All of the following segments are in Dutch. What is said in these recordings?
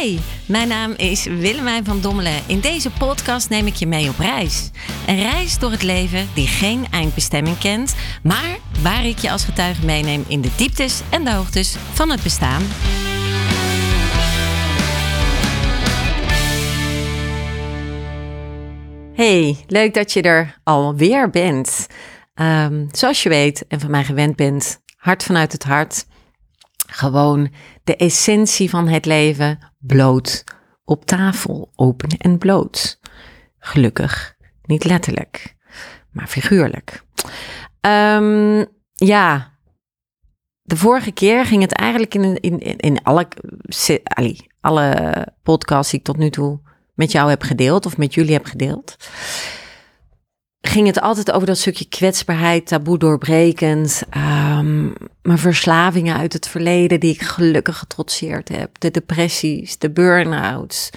Hey, mijn naam is Willemijn van Dommelen. In deze podcast neem ik je mee op reis. Een reis door het leven die geen eindbestemming kent, maar waar ik je als getuige meeneem in de dieptes en de hoogtes van het bestaan. Hey, leuk dat je er alweer bent. Ehm, zoals je weet en van mij gewend bent, hart vanuit het hart. Gewoon de essentie van het leven bloot op tafel, open en bloot. Gelukkig, niet letterlijk, maar figuurlijk. Ehm, ja, de vorige keer ging het eigenlijk in, in, in alle, alle podcasts die ik tot nu toe met jou heb gedeeld of met jullie heb gedeeld ging het altijd over dat stukje kwetsbaarheid, taboe doorbrekend. Um, mijn verslavingen uit het verleden die ik gelukkig getrotseerd heb. De depressies, de burn-outs.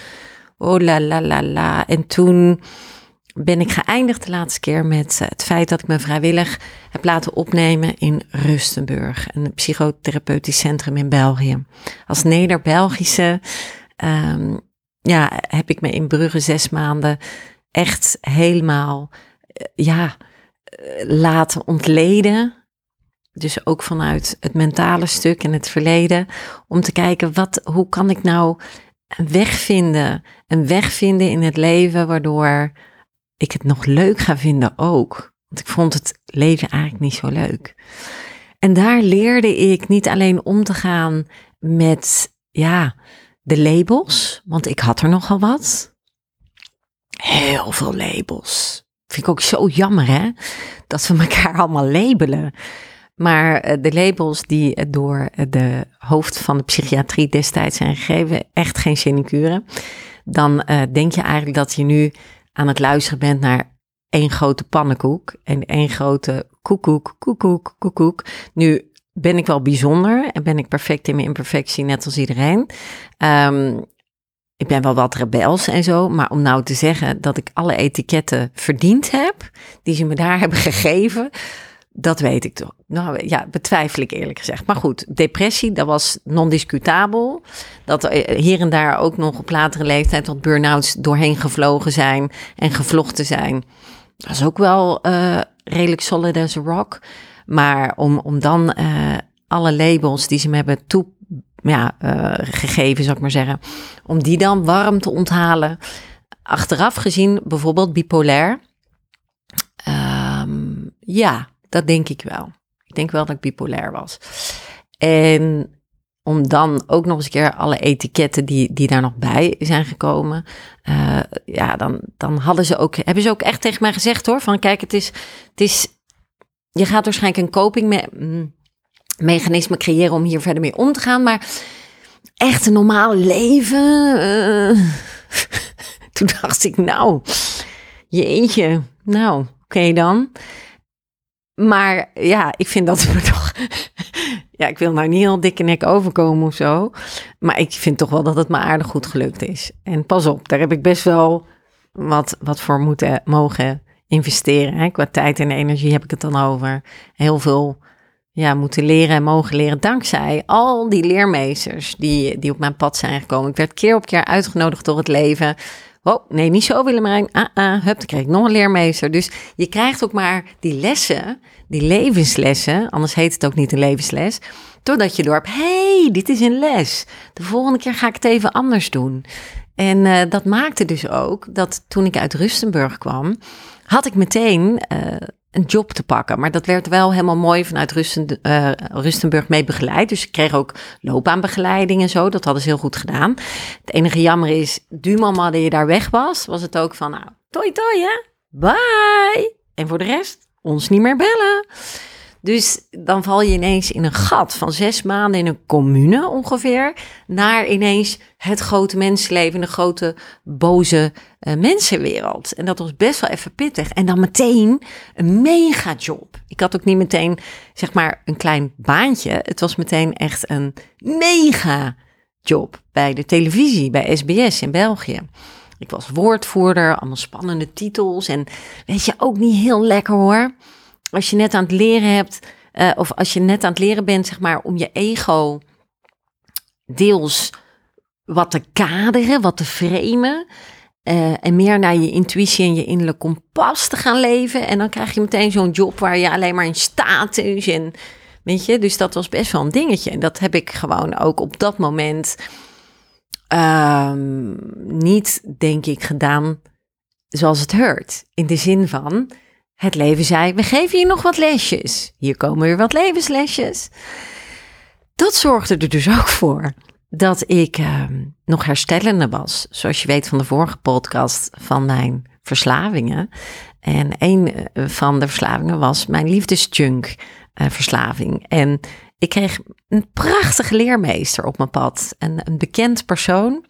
Oh la la la la. En toen ben ik geëindigd de laatste keer met het feit dat ik me vrijwillig heb laten opnemen in Rustenburg, een psychotherapeutisch centrum in België. Als Neder-Belgische um, ja, heb ik me in Brugge zes maanden echt helemaal ja, laten ontleden. Dus ook vanuit het mentale stuk en het verleden. Om te kijken, wat, hoe kan ik nou een weg vinden? Een weg vinden in het leven waardoor ik het nog leuk ga vinden ook. Want ik vond het leven eigenlijk niet zo leuk. En daar leerde ik niet alleen om te gaan met, ja, de labels. Want ik had er nogal wat. Heel veel labels. Vind ik ook zo jammer, hè? Dat we elkaar allemaal labelen. Maar eh, de labels die door de hoofd van de psychiatrie destijds zijn gegeven, echt geen sinecure. Dan denk je eigenlijk dat je nu aan het luisteren bent naar één grote pannenkoek en één grote koekoek, koekoek, koekoek. Nu ben ik wel bijzonder en ben ik perfect in mijn imperfectie, net als iedereen. Um, ik ben wel wat rebels en zo, maar om nou te zeggen dat ik alle etiketten verdiend heb, die ze me daar hebben gegeven, dat weet ik toch. Nou ja, betwijfel ik eerlijk gezegd. Maar goed, depressie, dat was non-discutabel. Dat er hier en daar ook nog op latere leeftijd wat burn-outs doorheen gevlogen zijn en gevlochten zijn. Is ook wel uh, redelijk solid as a rock. Maar om, om dan uh, alle labels die ze me hebben toe, ja, uh, gegeven, zou ik maar zeggen. Om die dan warm te onthalen. Achteraf gezien, bijvoorbeeld bipolair. Um, ja, dat denk ik wel. Ik denk wel dat ik bipolair was. En om dan ook nog eens een keer alle etiketten die, die daar nog bij zijn gekomen. Uh, ja, dan, dan hadden ze ook, hebben ze ook echt tegen mij gezegd hoor. Van kijk, het is, het is je gaat waarschijnlijk een coping met. Mechanismen creëren om hier verder mee om te gaan. Maar echt een normaal leven. Uh, toen dacht ik, nou, jeetje, nou, oké dan. Maar ja, ik vind dat we toch. ja, ik wil nou niet heel dikke nek overkomen of zo. Maar ik vind toch wel dat het me aardig goed gelukt is. En pas op, daar heb ik best wel wat, wat voor moeten mogen investeren. Hè. Qua tijd en energie heb ik het dan over. Heel veel ja, moeten leren en mogen leren dankzij al die leermeesters die, die op mijn pad zijn gekomen. Ik werd keer op keer uitgenodigd door het leven. Oh, nee, niet zo Willemijn. Ah, ah, hup, dan kreeg ik nog een leermeester. Dus je krijgt ook maar die lessen, die levenslessen, anders heet het ook niet een levensles, doordat je door hebt, hey, dit is een les. De volgende keer ga ik het even anders doen. En uh, dat maakte dus ook dat toen ik uit Rustenburg kwam, had ik meteen uh, een job te pakken. Maar dat werd wel helemaal mooi vanuit Rusten, uh, Rustenburg mee begeleid. Dus ik kreeg ook loopbaanbegeleiding en zo. Dat hadden ze heel goed gedaan. Het enige jammer is, du moment dat je daar weg was, was het ook van, nou, toi toi hè, bye. En voor de rest, ons niet meer bellen. Dus dan val je ineens in een gat van zes maanden in een commune ongeveer, naar ineens het grote mensenleven, de grote boze uh, mensenwereld. En dat was best wel even pittig. En dan meteen een mega job. Ik had ook niet meteen, zeg maar, een klein baantje. Het was meteen echt een mega job bij de televisie, bij SBS in België. Ik was woordvoerder, allemaal spannende titels. En weet je, ook niet heel lekker hoor als je net aan het leren hebt, uh, of als je net aan het leren bent, zeg maar, om je ego deels wat te kaderen, wat te framen. eh, en meer naar je intuïtie en je innerlijk kompas te gaan leven. En dan krijg je meteen zo'n job waar je alleen maar in status en weet je. Dus dat was best wel een dingetje. En dat heb ik gewoon ook op dat moment ehm, niet, denk ik, gedaan zoals het hoort. In de zin van, het leven zei, we geven je nog wat lesjes. Hier komen weer wat levenslesjes. Dat zorgde er dus ook voor dat ik ehm, nog herstellende was. Zoals je weet van de vorige podcast van mijn verslavingen. En een eh, van de verslavingen was mijn liefdesjunk eh. En ik kreeg een prachtige leermeester op mijn pad. Een, een bekend persoon,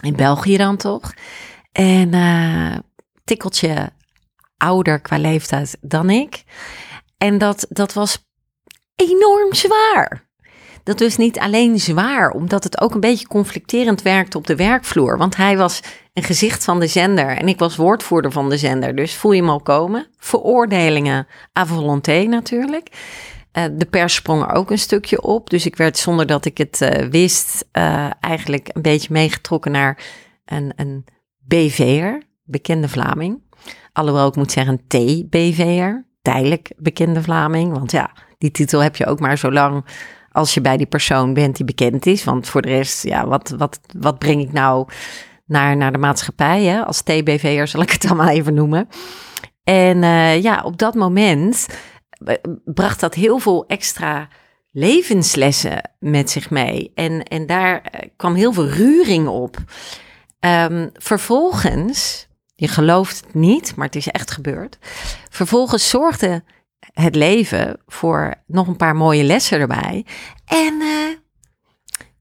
in België dan toch. En eh tikkeltje ouder qua leeftijd dan ik. En dat, dat was enorm zwaar. Dat was niet alleen zwaar, omdat het ook een beetje conflicterend werkte op de werkvloer. Want hij was een gezicht van de zender en ik was woordvoerder van de zender. Dus voel je hem al komen. Veroordelingen à volonté natuurlijk. Eh, de pers sprong er ook een stukje op. Dus ik werd zonder dat ik het eh, wist, eh, eigenlijk een beetje meegetrokken naar een, een BV'er, bekende Vlaming. Alhoewel ik moet zeggen T-BV'er, tijdelijk bekende Vlaming. Want ja, die titel heb je ook maar zo lang als je bij die persoon bent die bekend is. Want voor de rest, ja, wat, wat, wat breng ik nou naar, naar de maatschappij? Hè? Als TBV'er zal ik het dan maar even noemen. En uh, ja, op dat moment bracht dat heel veel extra levenslessen met zich mee. En, en daar kwam heel veel ruring op. Um, vervolgens, je gelooft het niet, maar het is echt gebeurd. Vervolgens zorgde het leven voor nog een paar mooie lessen erbij. En uh,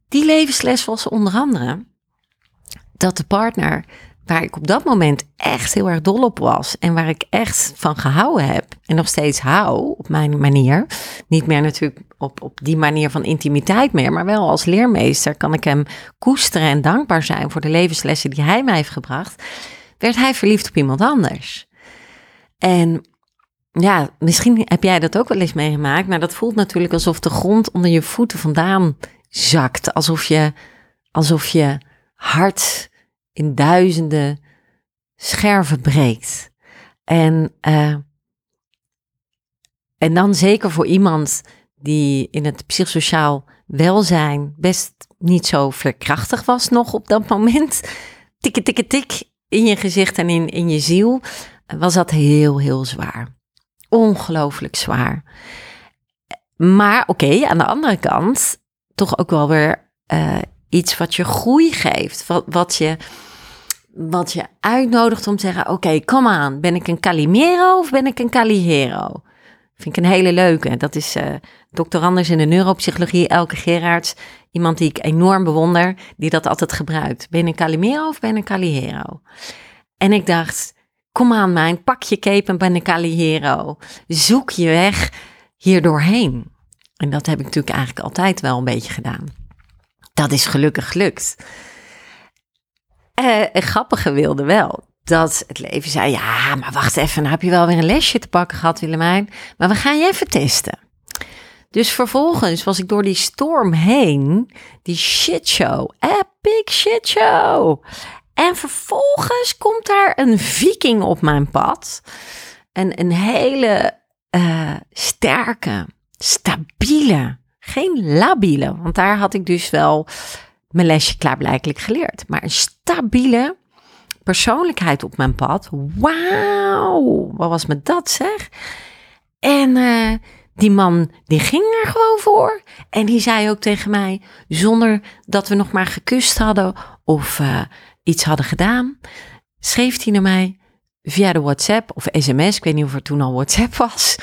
die levensles was onder andere dat de partner waar ik op dat moment echt heel erg dol op was en waar ik echt van gehouden heb en nog steeds hou op mijn manier. Niet meer natuurlijk op, op die manier van intimiteit meer, maar wel als leermeester kan ik hem koesteren en dankbaar zijn voor de levenslessen die hij mij heeft gebracht. Werd hij verliefd op iemand anders. En ja, misschien heb jij dat ook wel eens meegemaakt, maar dat voelt natuurlijk alsof de grond onder je voeten vandaan zakt. Alsof je, alsof je hart in duizenden scherven breekt. En, uh, en dan zeker voor iemand die in het psychosociaal welzijn best niet zo verkrachtig was nog op dat moment. Tikke, tikke, tik in je gezicht en in, in je ziel. Was dat heel, heel zwaar. Ongelooflijk zwaar. Maar oké, aan de andere kant toch ook wel weer uh, iets wat je groei geeft. Wat, wat, je, wat je uitnodigt om te zeggen: Oké, kom aan, ben ik een Calimero of ben ik een Caligero? Vind ik een hele leuke. Dat is uh, dokter Anders in de neuropsychologie, Elke Gerards. Iemand die ik enorm bewonder, die dat altijd gebruikt. Ben een Calimero of ben je een Caligero? En ik dacht, kom aan mijn, pak je cape en ben Caligero. Zoek je weg hier doorheen. En dat heb ik natuurlijk eigenlijk altijd wel een beetje gedaan. Dat is gelukkig gelukt. Uh, grappige wilde wel dat het leven zei: Ja, maar wacht even, nou heb je wel weer een lesje te pakken gehad, Willemijn. Maar we gaan je even testen. Dus vervolgens was ik door die storm heen, die shitshow, epic shitshow. En vervolgens komt daar een viking op mijn pad. En een hele uh, sterke, stabiele, geen labiele, want daar had ik dus wel mijn lesje klaarblijkelijk geleerd. Maar een stabiele, persoonlijkheid op mijn pad. Wauw, wat was me dat zeg? En uh, die man, die ging er gewoon voor. En die zei ook tegen mij, zonder dat we nog maar gekust hadden of uh, iets hadden gedaan, schreef hij naar mij via de WhatsApp of sms. Ik weet niet of er toen al WhatsApp was.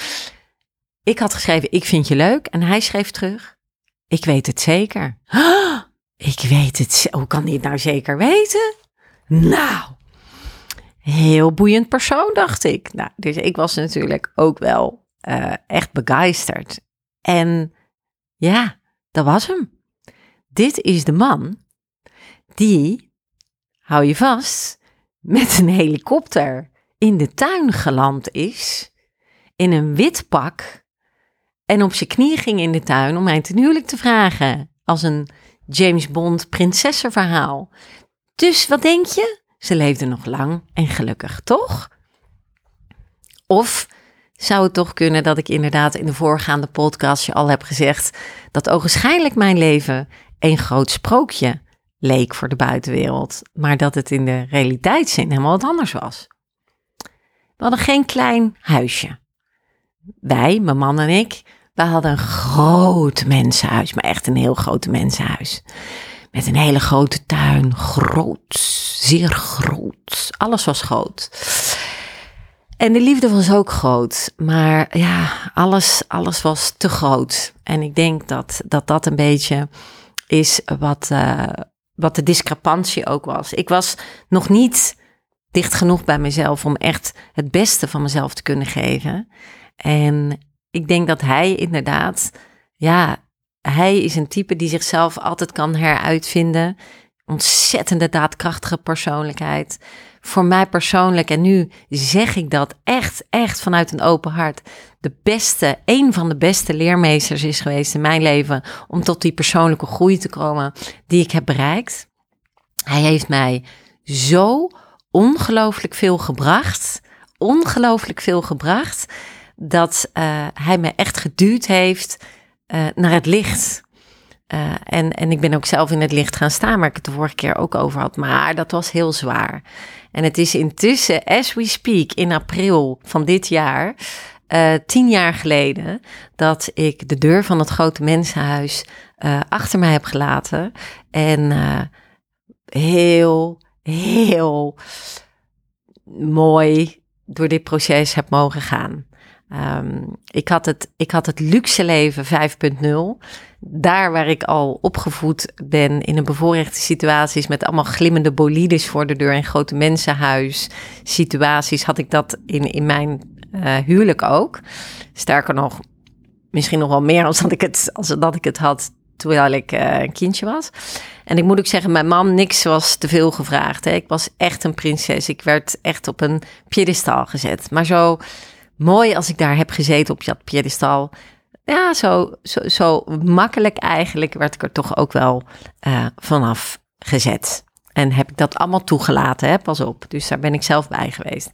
Ik had geschreven, ik vind je leuk. En hij schreef terug, ik weet het zeker. Ik weet het. Hoe kan hij het nou zeker weten? Nou, heel boeiend persoon, dacht ik. Nou, dus ik was natuurlijk ook wel uh, echt begeisterd. En ja, dat was hem. Dit is de man die, hou je vast, met een helikopter in de tuin geland is, in een wit pak, en op zijn knie ging in de tuin om mij ten huwelijk te vragen. Als een James Bond prinsessenverhaal. Dus wat denk je? Ze leefde nog lang en gelukkig, toch? Of zou het toch kunnen dat ik inderdaad in de voorgaande podcast je al heb gezegd dat ogenschijnlijk mijn leven een groot sprookje leek voor de buitenwereld, maar dat het in de realiteitszin helemaal wat anders was. We hadden geen klein huisje. Wij, mijn man en ik, we hadden een groot mensenhuis, maar echt een heel groot mensenhuis. Met een hele grote tuin, groot, zeer groot. Alles was groot. En de liefde was ook groot, maar ja, alles, alles was te groot. En ik denk dat dat, dat een beetje is wat, uh, wat de discrepantie ook was. Ik was nog niet dicht genoeg bij mezelf om echt het beste van mezelf te kunnen geven. En ik denk dat hij inderdaad, ja, hij is een type die zichzelf altijd kan heruitvinden. Ontzettende daadkrachtige persoonlijkheid. Voor mij persoonlijk, en nu zeg ik dat echt, echt vanuit een open hart, de beste, een van de beste leermeesters is geweest in mijn leven om tot die persoonlijke groei te komen die ik heb bereikt. Hij heeft mij zo ongelooflijk veel gebracht, ongelooflijk veel gebracht, dat uh, hij me echt geduwd heeft uh, naar het licht. Uh, en, en ik ben ook zelf in het licht gaan staan, waar ik het de vorige keer ook over had. Maar dat was heel zwaar. En het is intussen, as we speak, in april van dit jaar, uh, tien jaar geleden, dat ik de deur van het grote mensenhuis achter mij heb gelaten. En heel, heel mooi door dit proces heb mogen gaan. Um, ik, had het, ik had het luxe leven 5.0. Daar waar ik al opgevoed ben in een bevoorrechte situaties met allemaal glimmende bolides voor de deur en grote mensenhuis situaties, had ik dat in, in mijn uh, huwelijk ook. Sterker nog, misschien nog wel meer als dat ik het, als dat ik het had terwijl ik uh, een kindje was. En ik moet ook zeggen, mijn man, niks was te veel gevraagd. Hè. Ik was echt een prinses. Ik werd echt op een piedestal gezet. Maar zo mooi als ik daar heb gezeten op dat piedestal. Ja, zo, zo, zo makkelijk eigenlijk werd ik er toch ook wel uh, vanaf gezet. En heb ik dat allemaal toegelaten, hè? pas op. Dus daar ben ik zelf bij geweest.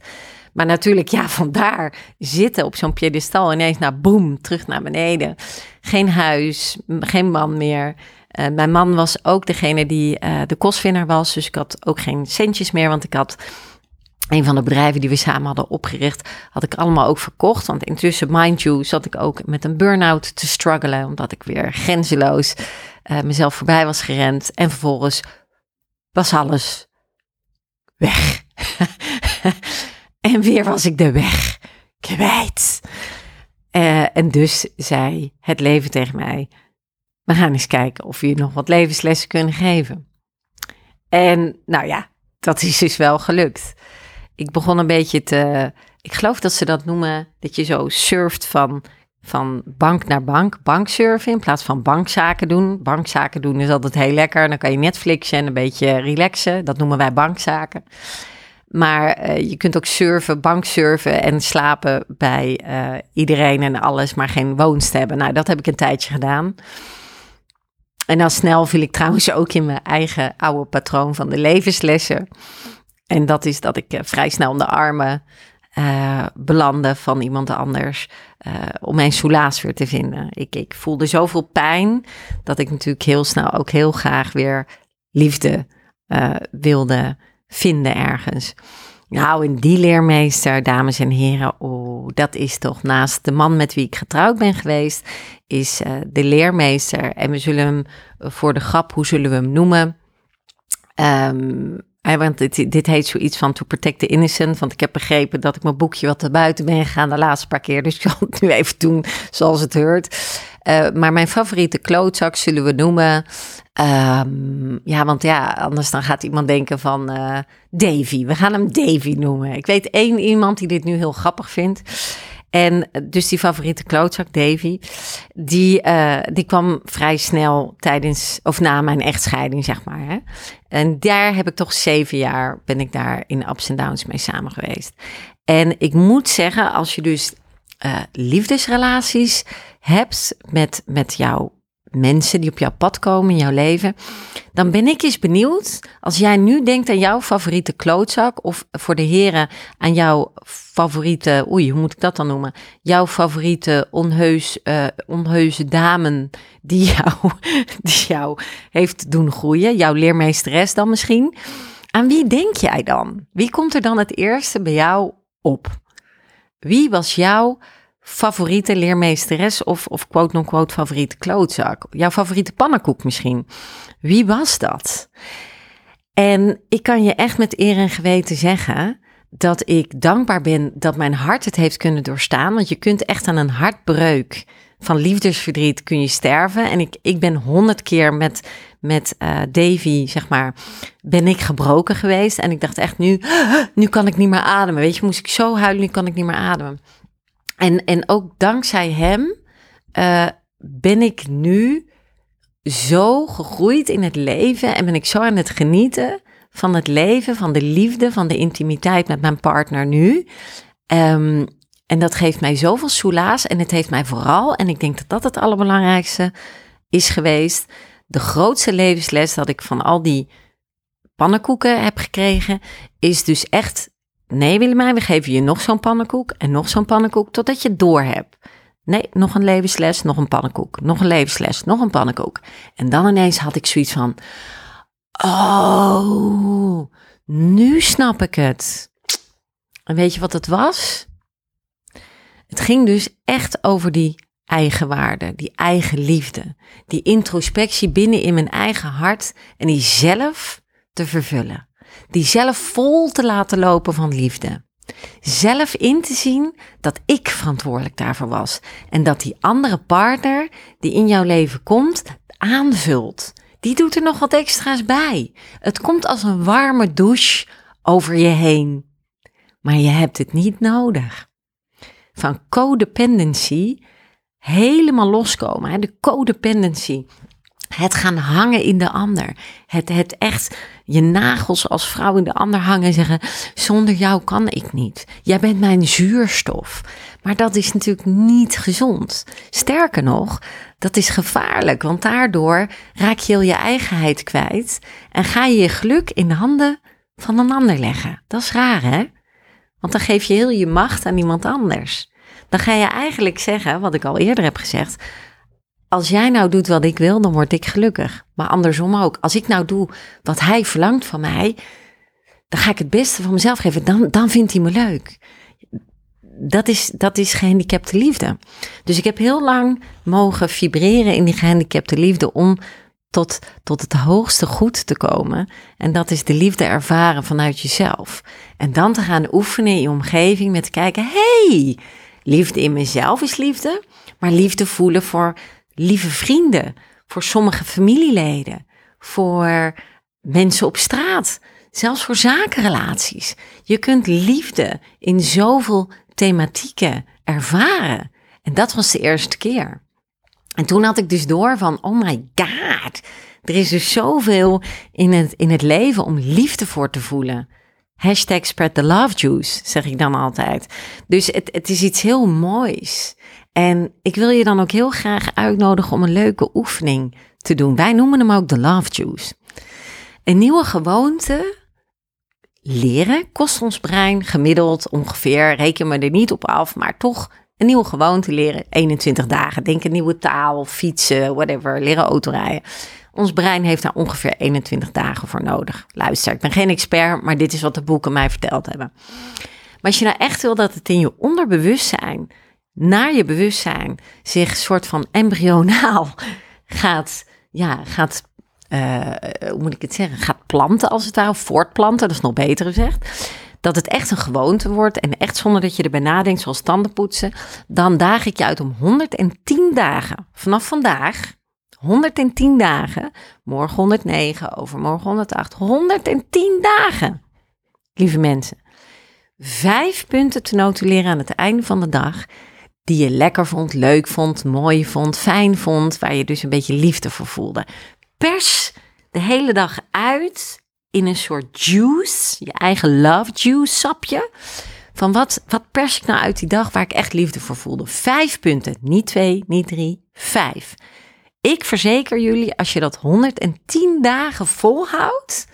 Maar natuurlijk, ja, vandaar zitten op zo'n piedestal ineens naar boem, terug naar beneden. Geen huis, geen man meer. Uh, mijn man was ook degene die uh, de kostwinner was. Dus ik had ook geen centjes meer, want ik had een van de bedrijven die we samen hadden opgericht, had ik allemaal ook verkocht. Want intussen, mind you, zat ik ook met een burn-out te struggelen. Omdat ik weer grenzeloos uh, mezelf voorbij was gerend. En vervolgens was alles weg. en weer was ik de weg kwijt. Uh, en dus zei het leven tegen mij: We gaan eens kijken of we je nog wat levenslessen kunnen geven. En nou ja, dat is dus wel gelukt ik begon een beetje te. Ik geloof dat ze dat noemen, dat je zo surft van, van bank naar bank. Banksurfen in plaats van bankzaken doen. Bankzaken doen is altijd heel lekker. Dan kan je Netflixen en een beetje relaxen. Dat noemen wij bankzaken. Maar uh, je kunt ook surfen, banksurfen en slapen bij uh, iedereen en alles, maar geen woonst hebben. Nou, dat heb ik een tijdje gedaan. En dan snel viel ik trouwens ook in mijn eigen oude patroon van de levenslessen. En dat is dat ik eh, vrij snel in de armen uh, belandde van iemand anders uh, om mijn soelaas weer te vinden. Ik, ik voelde zoveel pijn dat ik natuurlijk heel snel ook heel graag weer liefde wilde vinden ergens. Nou, en die leermeester, dames en heren, oh, dat is toch naast de man met wie ik getrouwd ben geweest, is de leermeester. En we zullen hem voor de grap, hoe zullen we hem noemen? Um, want dit, dit heet zoiets van To Protect the Innocent. Want ik heb begrepen dat ik mijn boekje wat buiten ben gegaan de laatste paar keer. Dus ik zal het nu even doen zoals het hoort. Uh, maar mijn favoriete klootzak zullen we noemen. Um, ja, want ja, anders dan gaat iemand denken van uh, Davy. We gaan hem Davy noemen. Ik weet één iemand die dit nu heel grappig vindt. En dus die favoriete klootzak, Davy, die, uh, die kwam vrij snel tijdens of na mijn echtscheiding, zeg maar. Hè? En daar heb ik toch zeven jaar, ben ik daar in ups en downs mee samen geweest. En ik moet zeggen, als je dus uh, liefdesrelaties hebt met, met jouw mensen die op jouw pad komen in jouw leven. Dan ben ik eens benieuwd, als jij nu denkt aan jouw favoriete klootzak, of voor de heren aan jouw favoriete, oei, hoe moet ik dat dan noemen? Jouw favoriete onheus, uh, onheuse dame die jou, die jou heeft doen groeien, jouw leermeesteres dan misschien. Aan wie denk jij dan? Wie komt er dan het eerste bij jou op? Wie was jouw favoriete leermeesteres of, of quote-non-quote favoriete klootzak? Jouw favoriete pannenkoek misschien? Wie was dat? En ik kan je echt met eer en geweten zeggen dat ik dankbaar ben dat mijn hart het heeft kunnen doorstaan. Want je kunt echt aan een hartbreuk van liefdesverdriet kun je sterven. En ik, ik ben honderd keer met, met uh, Davy, zeg maar, ben ik gebroken geweest. En ik dacht echt nu, nu kan ik niet meer ademen. Weet je, moest ik zo huilen, nu kan ik niet meer ademen. En, en ook dankzij hem uh, ben ik nu zo gegroeid in het leven en ben ik zo aan het genieten van het leven, van de liefde, van de intimiteit met mijn partner nu. Um, en dat geeft mij zoveel soelaas en het heeft mij vooral, en ik denk dat dat het allerbelangrijkste is geweest, de grootste levensles dat ik van al die pannenkoeken heb gekregen, is dus echt, nee Willemijn, we geven je nog zo'n pannenkoek en nog zo'n pannenkoek, totdat je het door hebt. Nee, nog een levensles, nog een pannenkoek, nog een levensles, nog een pannenkoek. En dan ineens had ik zoiets van, oh, nu snap ik het. En weet je wat het was? Het ging dus echt over die eigenwaarde, die eigen liefde, die introspectie binnen in mijn eigen hart en die zelf te vervullen. Die zelf vol te laten lopen van liefde. Zelf in te zien dat ik verantwoordelijk daarvoor was en dat die andere partner die in jouw leven komt aanvult. Die doet er nog wat extra's bij. Het komt als een warme douche over je heen. Maar je hebt het niet nodig van codependency helemaal loskomen. Hè? De codependency. Het gaan hangen in de ander. Het, het echt je nagels als vrouw in de ander hangen en zeggen: zonder jou kan ik niet. Jij bent mijn zuurstof. Maar dat is natuurlijk niet gezond. Sterker nog, dat is gevaarlijk, want daardoor raak je heel je eigenheid kwijt en ga je je geluk in de handen van een ander leggen. Dat is raar, hè? Want dan geef je heel je macht aan iemand anders. Dan ga je eigenlijk zeggen, wat ik al eerder heb gezegd. Als jij nou doet wat ik wil, dan word ik gelukkig. Maar andersom ook. Als ik nou doe wat hij verlangt van mij, dan ga ik het beste van mezelf geven. Dan, dan vindt hij me leuk. Dat is, dat is gehandicapte liefde. Dus ik heb heel lang mogen vibreren in die gehandicapte liefde om tot, tot het hoogste goed te komen. En dat is de liefde ervaren vanuit jezelf. En dan te gaan oefenen in je omgeving met te kijken: hey, liefde in mezelf is liefde, maar liefde voelen voor lieve vrienden, voor sommige familieleden, voor mensen op straat, zelfs voor zakenrelaties. Je kunt liefde in zoveel thematieken ervaren. En dat was de eerste keer. En toen had ik dus door van, oh my god, er is dus zoveel in het, in het leven om liefde voor te voelen. Hashtag spread the love juice, zeg ik dan altijd. Dus het, het is iets heel moois. En ik wil je dan ook heel graag uitnodigen om een leuke oefening te doen. Wij noemen hem ook de love juice. Een nieuwe gewoonte leren kost ons brein gemiddeld ongeveer, reken me er niet op af, maar toch een nieuwe gewoonte leren 21 dagen. Denk een nieuwe taal, fietsen, whatever, leren autorijden. Ons brein heeft daar ongeveer 21 dagen voor nodig. Luister, ik ben geen expert, maar dit is wat de boeken mij verteld hebben. Maar als je nou echt wil dat het in je onderbewustzijn, naar je bewustzijn, zich soort van embryonaal gaat, ja, gaat, uh, hoe moet ik het zeggen, gaat planten als het ware, voortplanten, dat is nog beter gezegd. Dat het echt een gewoonte wordt en echt zonder dat je erbij nadenkt, zoals tandenpoetsen, dan daag ik je uit om 110 dagen vanaf vandaag 110 dagen. Morgen 109, overmorgen 108. 110 dagen. Lieve mensen. Vijf punten te notuleren aan het einde van de dag. Die je lekker vond, leuk vond, mooi vond, fijn vond. Waar je dus een beetje liefde voor voelde. Pers de hele dag uit in een soort juice. Je eigen love juice sapje. Van wat, wat pers ik nou uit die dag waar ik echt liefde voor voelde? Vijf punten. Niet twee, niet drie, vijf. ik verzeker jullie, als je dat 110 dagen volhoudt,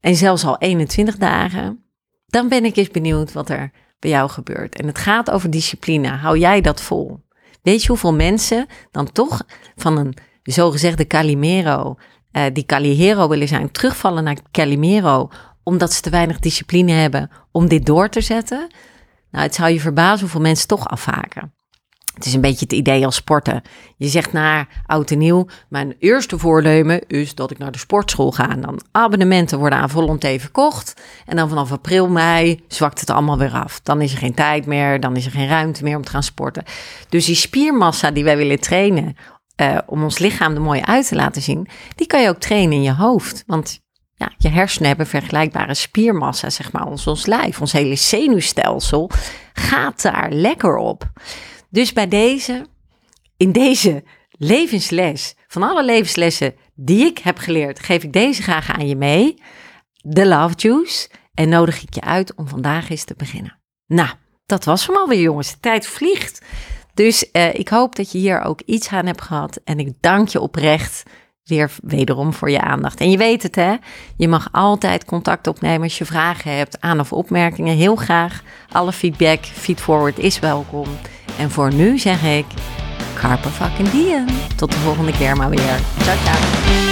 en zelfs al 21 dagen, dan ben ik eens benieuwd wat er bij jou gebeurt. En het gaat over discipline. Hou jij dat vol? Weet je hoeveel mensen dan toch van een zogezegde Calimero, uh, die Calimero willen zijn, terugvallen naar Calimero, omdat ze te weinig discipline hebben om dit door te zetten? Nou, het zou je verbazen hoeveel mensen toch afhaken. Het is een beetje het idee als sporten. Je zegt naar oud en nieuw, mijn eerste voornemen is dat ik naar de sportschool ga. En dan abonnementen worden aan volonté verkocht. En dan vanaf april, mei zwakt het allemaal weer af. Dan is er geen tijd meer, dan is er geen ruimte meer om te gaan sporten. Dus die spiermassa die wij willen trainen, uh, om ons lichaam er mooi uit te laten zien, die kan je ook trainen in je hoofd. Want ja, je hersenen hebben vergelijkbare spiermassa, zeg maar. Ons, ons lijf, ons hele zenuwstelsel gaat daar lekker op. Dus bij deze, in deze levensles, van alle levenslessen die ik heb geleerd, geef ik deze graag aan je mee. De Love Juice. En nodig ik je uit om vandaag eens te beginnen. Nou, dat was hem alweer, jongens. Tijd vliegt. Dus uh, ik hoop dat je hier ook iets aan hebt gehad. En ik dank je oprecht weer wederom voor je aandacht. En je weet het, hè? Je mag altijd contact opnemen als je vragen hebt, aan- of opmerkingen. Heel graag. Alle feedback, feedforward is welkom. En voor nu zeg ik, carpe fucking diem. Tot de volgende keer maar weer. Ciao, ciao.